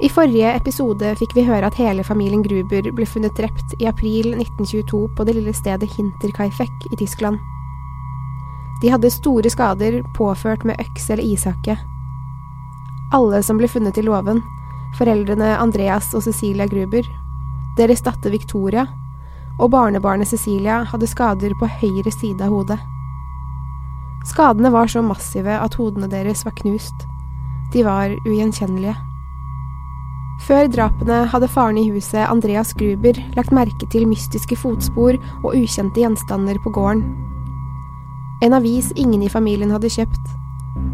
I forrige episode fikk vi høre at hele familien Gruber ble funnet drept i april 1922 på det lille stedet Hinterkaifeck i Tyskland. De hadde store skader påført med øks eller ishakke. Alle som ble funnet i låven, foreldrene Andreas og Cecilia Gruber, deres datter Victoria og barnebarnet Cecilia hadde skader på høyre side av hodet. Skadene var så massive at hodene deres var knust. De var ugjenkjennelige. Før drapene hadde faren i huset, Andreas Gruber, lagt merke til mystiske fotspor og ukjente gjenstander på gården. En avis ingen i familien hadde kjøpt.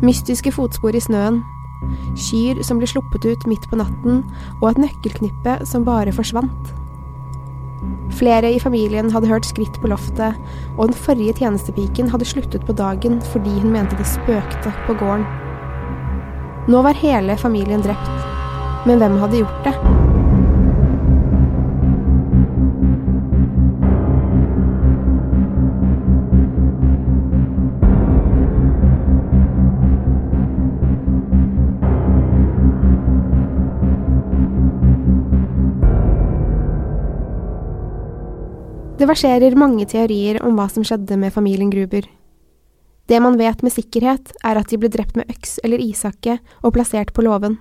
Mystiske fotspor i snøen. Kyr som ble sluppet ut midt på natten, og et nøkkelknippe som bare forsvant. Flere i familien hadde hørt skritt på loftet, og den forrige tjenestepiken hadde sluttet på dagen fordi hun mente det spøkte på gården. Nå var hele familien drept. Men hvem hadde gjort det? Det verserer mange teorier om hva som skjedde med familien Gruber. Det man vet med sikkerhet, er at de ble drept med øks eller ishakke og plassert på låven.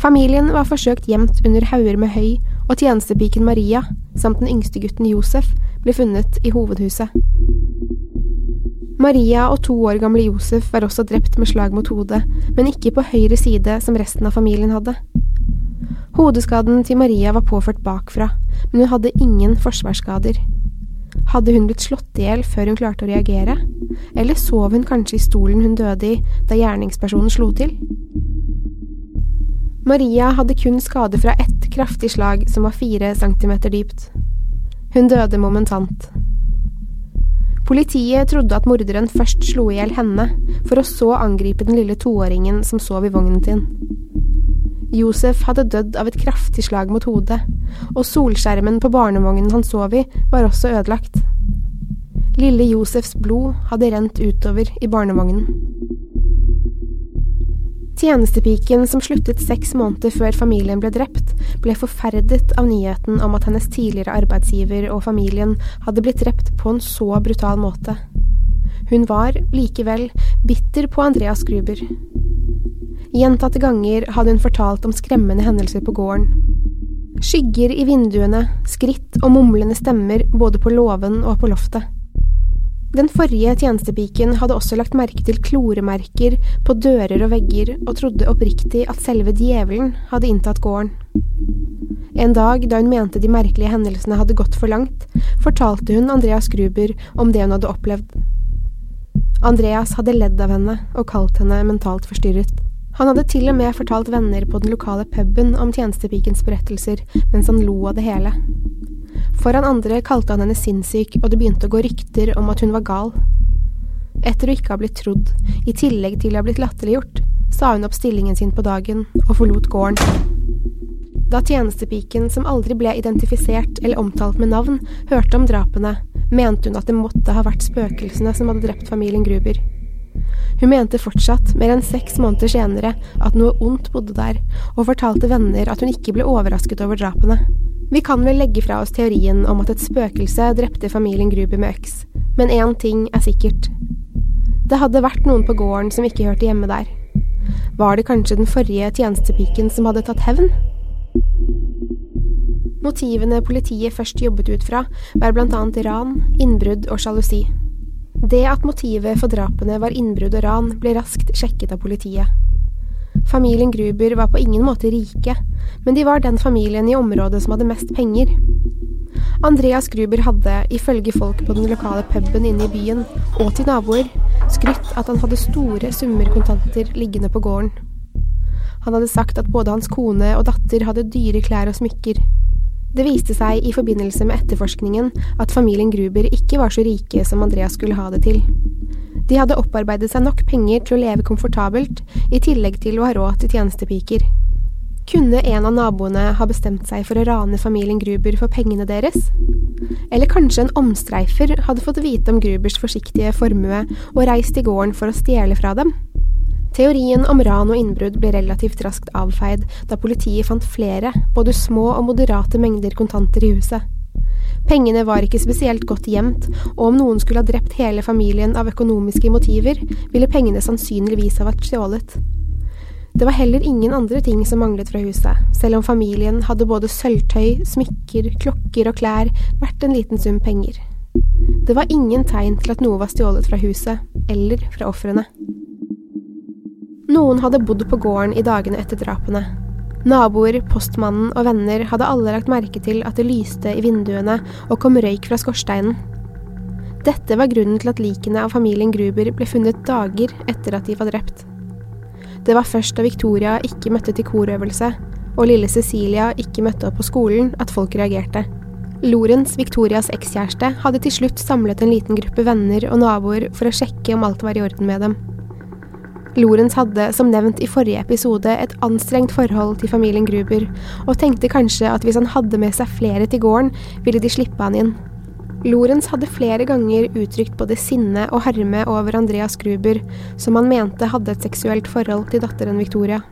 Familien var forsøkt gjemt under hauger med høy, og tjenestepiken Maria, samt den yngste gutten Josef, ble funnet i hovedhuset. Maria og to år gamle Josef var også drept med slag mot hodet, men ikke på høyre side som resten av familien hadde. Hodeskaden til Maria var påført bakfra, men hun hadde ingen forsvarsskader. Hadde hun blitt slått i hjel før hun klarte å reagere, eller sov hun kanskje i stolen hun døde i da gjerningspersonen slo til? Maria hadde kun skade fra ett kraftig slag som var fire centimeter dypt. Hun døde momentant. Politiet trodde at morderen først slo i hjel henne, for å så angripe den lille toåringen som sov i vognen sin. Josef hadde dødd av et kraftig slag mot hodet, og solskjermen på barnevognen han sov i, var også ødelagt. Lille Josefs blod hadde rent utover i barnevognen. Tjenestepiken som sluttet seks måneder før familien ble drept, ble forferdet av nyheten om at hennes tidligere arbeidsgiver og familien hadde blitt drept på en så brutal måte. Hun var likevel bitter på Andreas Gruber. Gjentatte ganger hadde hun fortalt om skremmende hendelser på gården. Skygger i vinduene, skritt og mumlende stemmer både på låven og på loftet. Den forrige tjenestepiken hadde også lagt merke til kloremerker på dører og vegger, og trodde oppriktig at selve djevelen hadde inntatt gården. En dag da hun mente de merkelige hendelsene hadde gått for langt, fortalte hun Andreas Gruber om det hun hadde opplevd. Andreas hadde ledd av henne og kalt henne mentalt forstyrret. Han hadde til og med fortalt venner på den lokale puben om tjenestepikens berettelser, mens han lo av det hele. Foran andre kalte han henne sinnssyk, og det begynte å gå rykter om at hun var gal. Etter å ikke ha blitt trodd, i tillegg til å ha blitt latterliggjort, sa hun opp stillingen sin på dagen og forlot gården. Da tjenestepiken, som aldri ble identifisert eller omtalt med navn, hørte om drapene, mente hun at det måtte ha vært spøkelsene som hadde drept familien Gruber. Hun mente fortsatt, mer enn seks måneder senere, at noe ondt bodde der, og fortalte venner at hun ikke ble overrasket over drapene. Vi kan vel legge fra oss teorien om at et spøkelse drepte familien Gruber med øks, men én ting er sikkert. Det hadde vært noen på gården som ikke hørte hjemme der. Var det kanskje den forrige tjenestepiken som hadde tatt hevn? Motivene politiet først jobbet ut fra, var annet ran, innbrudd og sjalusi. Det at motivet for drapene var innbrudd og ran, ble raskt sjekket av politiet. Familien Gruber var på ingen måte rike, men de var den familien i området som hadde mest penger. Andreas Gruber hadde, ifølge folk på den lokale puben inne i byen, og til naboer, skrytt at han hadde store summer kontanter liggende på gården. Han hadde sagt at både hans kone og datter hadde dyre klær og smykker. Det viste seg i forbindelse med etterforskningen at familien Gruber ikke var så rike som Andreas skulle ha det til. De hadde opparbeidet seg nok penger til å leve komfortabelt, i tillegg til å ha råd til tjenestepiker. Kunne en av naboene ha bestemt seg for å rane familien Gruber for pengene deres? Eller kanskje en omstreifer hadde fått vite om Grubers forsiktige formue og reist i gården for å stjele fra dem? Teorien om ran og innbrudd ble relativt raskt avfeid da politiet fant flere, både små og moderate mengder kontanter i huset. Pengene var ikke spesielt godt gjemt, og om noen skulle ha drept hele familien av økonomiske motiver, ville pengene sannsynligvis ha vært stjålet. Det var heller ingen andre ting som manglet fra huset, selv om familien hadde både sølvtøy, smykker, klokker og klær verdt en liten sum penger. Det var ingen tegn til at noe var stjålet fra huset, eller fra ofrene. Noen hadde bodd på gården i dagene etter drapene. Naboer, postmannen og venner hadde alle lagt merke til at det lyste i vinduene og kom røyk fra skorsteinen. Dette var grunnen til at likene av familien Gruber ble funnet dager etter at de var drept. Det var først da Victoria ikke møtte til korøvelse, og lille Cecilia ikke møtte opp på skolen, at folk reagerte. Lorentz, Victorias ekskjæreste, hadde til slutt samlet en liten gruppe venner og naboer for å sjekke om alt var i orden med dem. Lorentz hadde, som nevnt i forrige episode, et anstrengt forhold til familien Gruber, og tenkte kanskje at hvis han hadde med seg flere til gården, ville de slippe han inn. Lorentz hadde flere ganger uttrykt både sinne og harme over Andreas Gruber, som han mente hadde et seksuelt forhold til datteren Victoria.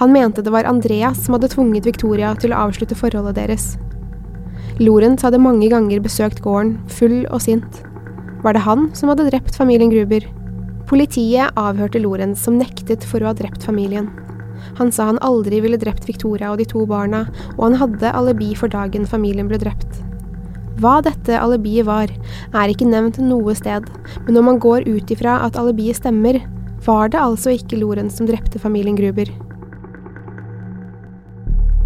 Han mente det var Andreas som hadde tvunget Victoria til å avslutte forholdet deres. Lorentz hadde mange ganger besøkt gården, full og sint. Var det han som hadde drept familien Gruber? Politiet avhørte Lorentz, som nektet for å ha drept familien. Han sa han aldri ville drept Victoria og de to barna, og han hadde alibi for dagen familien ble drept. Hva dette alibiet var, er ikke nevnt noe sted, men når man går ut ifra at alibiet stemmer, var det altså ikke Lorentz som drepte familien Gruber.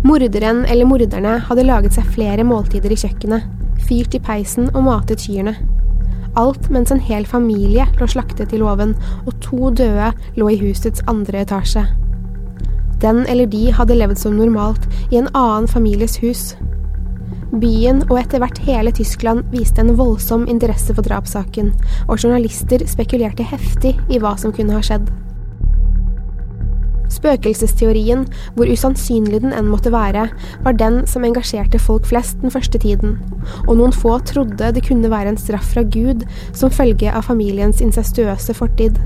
Morderen eller morderne hadde laget seg flere måltider i kjøkkenet, fyrt i peisen og matet kyrne. Alt mens en hel familie lå slaktet i låven, og to døde lå i husets andre etasje. Den eller de hadde levd som normalt i en annen families hus. Byen og etter hvert hele Tyskland viste en voldsom interesse for drapssaken, og journalister spekulerte heftig i hva som kunne ha skjedd. Spøkelsesteorien, hvor usannsynlig den enn måtte være, var den som engasjerte folk flest den første tiden, og noen få trodde det kunne være en straff fra Gud som følge av familiens incestuøse fortid.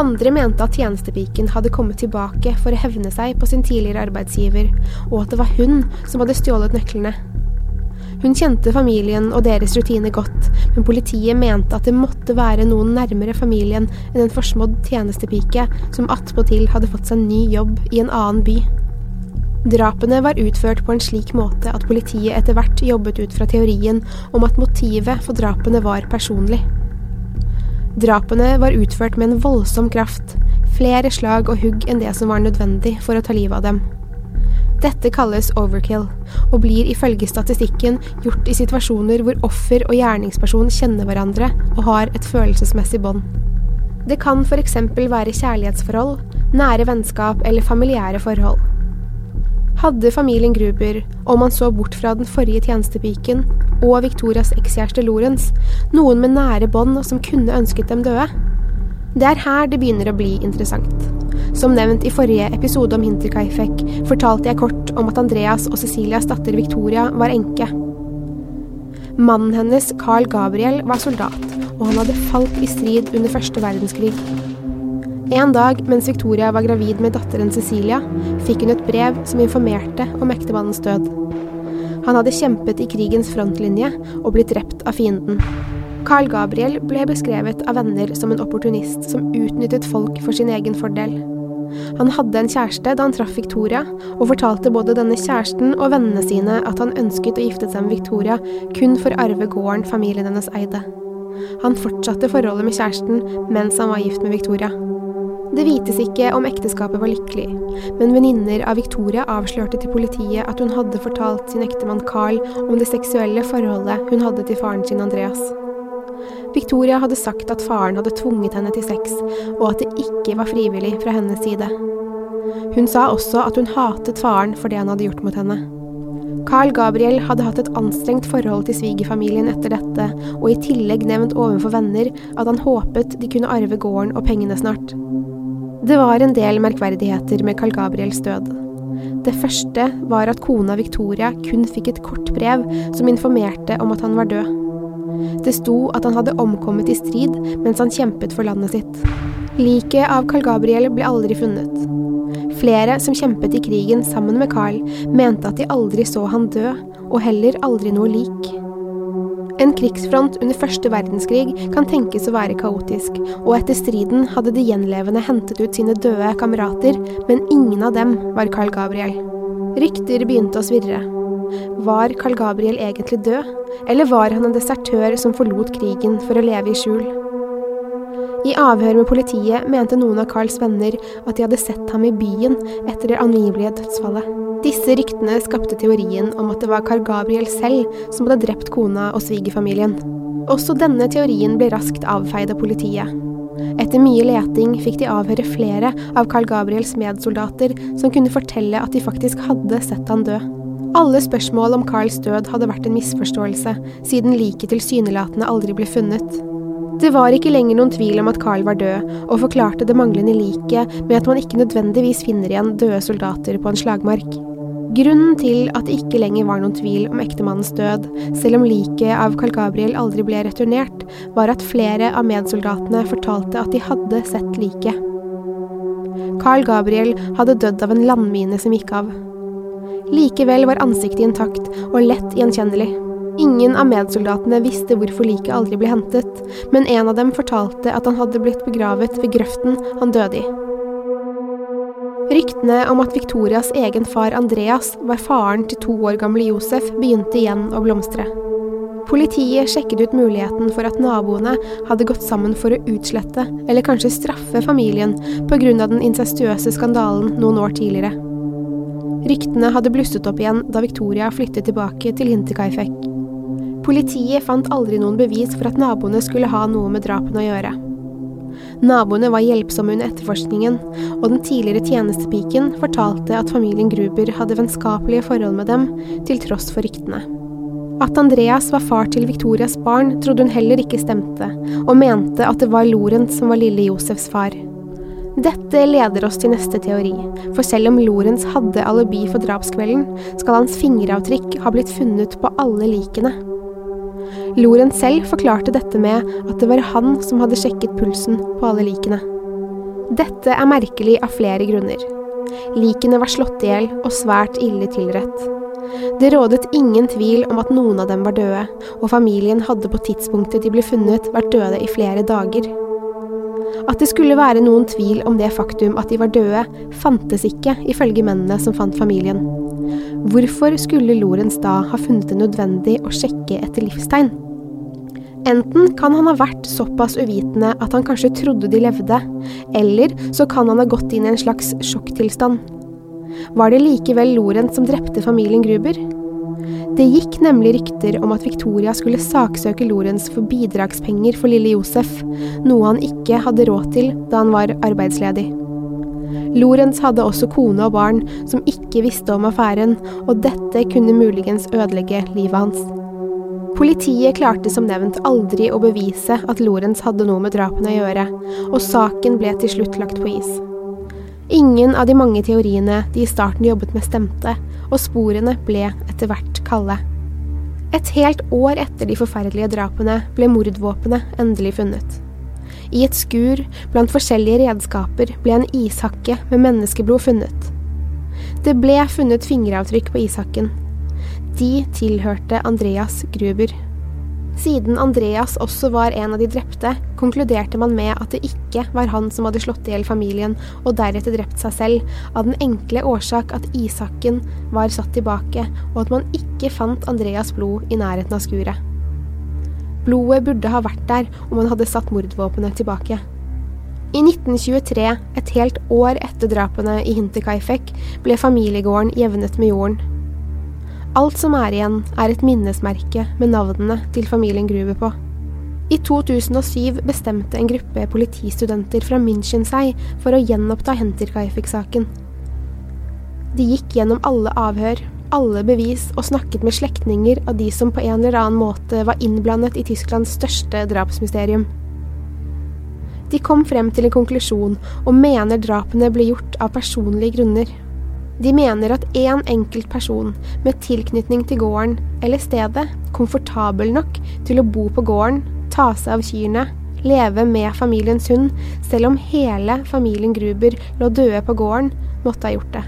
Andre mente at tjenestepiken hadde kommet tilbake for å hevne seg på sin tidligere arbeidsgiver, og at det var hun som hadde stjålet nøklene. Hun kjente familien og deres rutiner godt, men politiet mente at det måtte være noen nærmere familien enn en forsmådd tjenestepike som attpåtil hadde fått seg ny jobb i en annen by. Drapene var utført på en slik måte at politiet etter hvert jobbet ut fra teorien om at motivet for drapene var personlig. Drapene var utført med en voldsom kraft, flere slag og hugg enn det som var nødvendig for å ta livet av dem. Dette kalles overkill, og blir ifølge statistikken gjort i situasjoner hvor offer og gjerningsperson kjenner hverandre og har et følelsesmessig bånd. Det kan f.eks. være kjærlighetsforhold, nære vennskap eller familiære forhold. Hadde familien Gruber, om man så bort fra den forrige tjenestepiken og Victorias ekskjæreste Lorentz, noen med nære bånd som kunne ønsket dem døde? Det er her det begynner å bli interessant. Som nevnt i forrige episode om Hinterkaifek fortalte jeg kort om at Andreas og Cecilias datter Victoria var enke. Mannen hennes, Carl Gabriel, var soldat, og han hadde falt i strid under første verdenskrig. En dag mens Victoria var gravid med datteren Cecilia, fikk hun et brev som informerte om ektemannens død. Han hadde kjempet i krigens frontlinje og blitt drept av fienden. Carl Gabriel ble beskrevet av venner som en opportunist som utnyttet folk for sin egen fordel. Han hadde en kjæreste da han traff Victoria, og fortalte både denne kjæresten og vennene sine at han ønsket å gifte seg med Victoria kun for å arve gården familien hennes eide. Han fortsatte forholdet med kjæresten mens han var gift med Victoria. Det vites ikke om ekteskapet var lykkelig, men venninner av Victoria avslørte til politiet at hun hadde fortalt sin ektemann Carl om det seksuelle forholdet hun hadde til faren sin Andreas. Victoria hadde sagt at faren hadde tvunget henne til sex, og at det ikke var frivillig fra hennes side. Hun sa også at hun hatet faren for det han hadde gjort mot henne. Carl Gabriel hadde hatt et anstrengt forhold til svigerfamilien etter dette, og i tillegg nevnt overfor venner at han håpet de kunne arve gården og pengene snart. Det var en del merkverdigheter med Carl Gabriels død. Det første var at kona Victoria kun fikk et kort brev som informerte om at han var død. Det sto at han hadde omkommet i strid mens han kjempet for landet sitt. Liket av Carl Gabriel ble aldri funnet. Flere som kjempet i krigen sammen med Carl, mente at de aldri så han dø, og heller aldri noe lik. En krigsfront under første verdenskrig kan tenkes å være kaotisk, og etter striden hadde de gjenlevende hentet ut sine døde kamerater, men ingen av dem var Carl Gabriel. Rykter begynte å svirre. Var Carl Gabriel egentlig død, eller var han en desertør som forlot krigen for å leve i skjul? I avhør med politiet mente noen av Carls venner at de hadde sett ham i byen etter det angivelige dødsfallet. Disse ryktene skapte teorien om at det var Carl Gabriel selv som hadde drept kona og svigerfamilien. Også denne teorien ble raskt avfeid av politiet. Etter mye leting fikk de avhøre flere av Carl Gabriels medsoldater som kunne fortelle at de faktisk hadde sett han dø. Alle spørsmål om Carls død hadde vært en misforståelse, siden liket tilsynelatende aldri ble funnet. Det var ikke lenger noen tvil om at Carl var død, og forklarte det manglende liket med at man ikke nødvendigvis finner igjen døde soldater på en slagmark. Grunnen til at det ikke lenger var noen tvil om ektemannens død, selv om liket av Carl Gabriel aldri ble returnert, var at flere av medsoldatene fortalte at de hadde sett liket. Carl Gabriel hadde dødd av en landmine som gikk av. Likevel var ansiktet intakt og lett gjenkjennelig. Ingen av medsoldatene visste hvorfor liket aldri ble hentet, men en av dem fortalte at han hadde blitt begravet ved grøften han døde i. Ryktene om at Victorias egen far Andreas var faren til to år gamle Josef, begynte igjen å blomstre. Politiet sjekket ut muligheten for at naboene hadde gått sammen for å utslette, eller kanskje straffe familien pga. den incestuøse skandalen noen år tidligere. Ryktene hadde blusset opp igjen da Victoria flyttet tilbake til Hinterkaifek. Politiet fant aldri noen bevis for at naboene skulle ha noe med drapene å gjøre. Naboene var hjelpsomme under etterforskningen, og den tidligere tjenestepiken fortalte at familien Gruber hadde vennskapelige forhold med dem, til tross for ryktene. At Andreas var far til Victorias barn, trodde hun heller ikke stemte, og mente at det var Lorentz som var lille Josefs far. Dette leder oss til neste teori, for selv om Lorentz hadde alibi for drapskvelden, skal hans fingeravtrykk ha blitt funnet på alle likene. Lorentz selv forklarte dette med at det var han som hadde sjekket pulsen på alle likene. Dette er merkelig av flere grunner. Likene var slått i hjel og svært ille tilrett. Det rådet ingen tvil om at noen av dem var døde, og familien hadde på tidspunktet de ble funnet vært døde i flere dager. At det skulle være noen tvil om det faktum at de var døde, fantes ikke, ifølge mennene som fant familien. Hvorfor skulle Lorentz da ha funnet det nødvendig å sjekke etter livstegn? Enten kan han ha vært såpass uvitende at han kanskje trodde de levde, eller så kan han ha gått inn i en slags sjokktilstand. Var det likevel Lorentz som drepte familien Gruber? Det gikk nemlig rykter om at Victoria skulle saksøke Lorentz for bidragspenger for lille Josef, noe han ikke hadde råd til da han var arbeidsledig. Lorentz hadde også kone og barn som ikke visste om affæren, og dette kunne muligens ødelegge livet hans. Politiet klarte som nevnt aldri å bevise at Lorentz hadde noe med drapene å gjøre, og saken ble til slutt lagt på is. Ingen av de mange teoriene de i starten jobbet med, stemte, og sporene ble etter hvert kalde. Et helt år etter de forferdelige drapene ble mordvåpenet endelig funnet. I et skur blant forskjellige redskaper ble en ishakke med menneskeblod funnet. Det ble funnet fingeravtrykk på ishakken. De tilhørte Andreas Gruber. Siden Andreas også var en av de drepte, konkluderte man med at det ikke var han som hadde slått i hjel familien og deretter drept seg selv, av den enkle årsak at Isaken var satt tilbake, og at man ikke fant Andreas blod i nærheten av skuret. Blodet burde ha vært der om man hadde satt mordvåpenet tilbake. I 1923, et helt år etter drapene i Hinterkaifek, ble familiegården jevnet med jorden. Alt som er igjen, er et minnesmerke med navnene til familien Gruber på. I 2007 bestemte en gruppe politistudenter fra München seg for å gjenoppta Henterkaifik-saken. De gikk gjennom alle avhør, alle bevis og snakket med slektninger av de som på en eller annen måte var innblandet i Tysklands største drapsmysterium. De kom frem til en konklusjon og mener drapene ble gjort av personlige grunner. De mener at én en enkelt person med tilknytning til gården eller stedet, komfortabel nok til å bo på gården, ta seg av kyrne, leve med familiens hund, selv om hele familien Gruber lå døde på gården, måtte ha gjort det.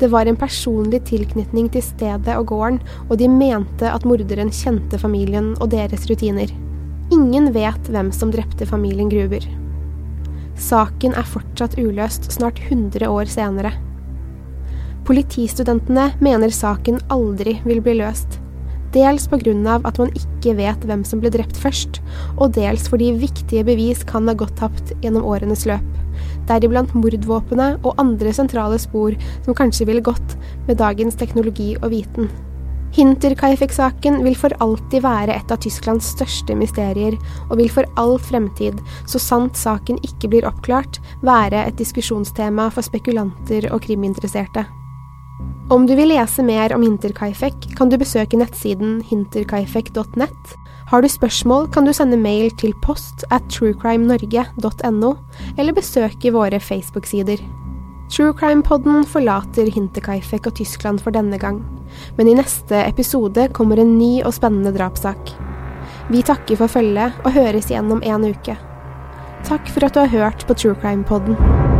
Det var en personlig tilknytning til stedet og gården, og de mente at morderen kjente familien og deres rutiner. Ingen vet hvem som drepte familien Gruber. Saken er fortsatt uløst snart 100 år senere. Politistudentene mener saken aldri vil bli løst. Dels pga. at man ikke vet hvem som ble drept først, og dels fordi viktige bevis kan ha gått tapt gjennom årenes løp, deriblant mordvåpenet og andre sentrale spor som kanskje ville gått med dagens teknologi og viten. Hinterkaifek-saken vil for alltid være et av Tysklands største mysterier, og vil for all fremtid, så sant saken ikke blir oppklart, være et diskusjonstema for spekulanter og kriminteresserte. Om du vil lese mer om Hinterkaifek, kan du besøke nettsiden hinterkaifek.net. Har du spørsmål, kan du sende mail til post at truecrimenorge.no, eller besøke våre Facebook-sider. True Crime-podden forlater Hinterkaifek og Tyskland for denne gang, men i neste episode kommer en ny og spennende drapssak. Vi takker for følget og høres igjen om en uke. Takk for at du har hørt på True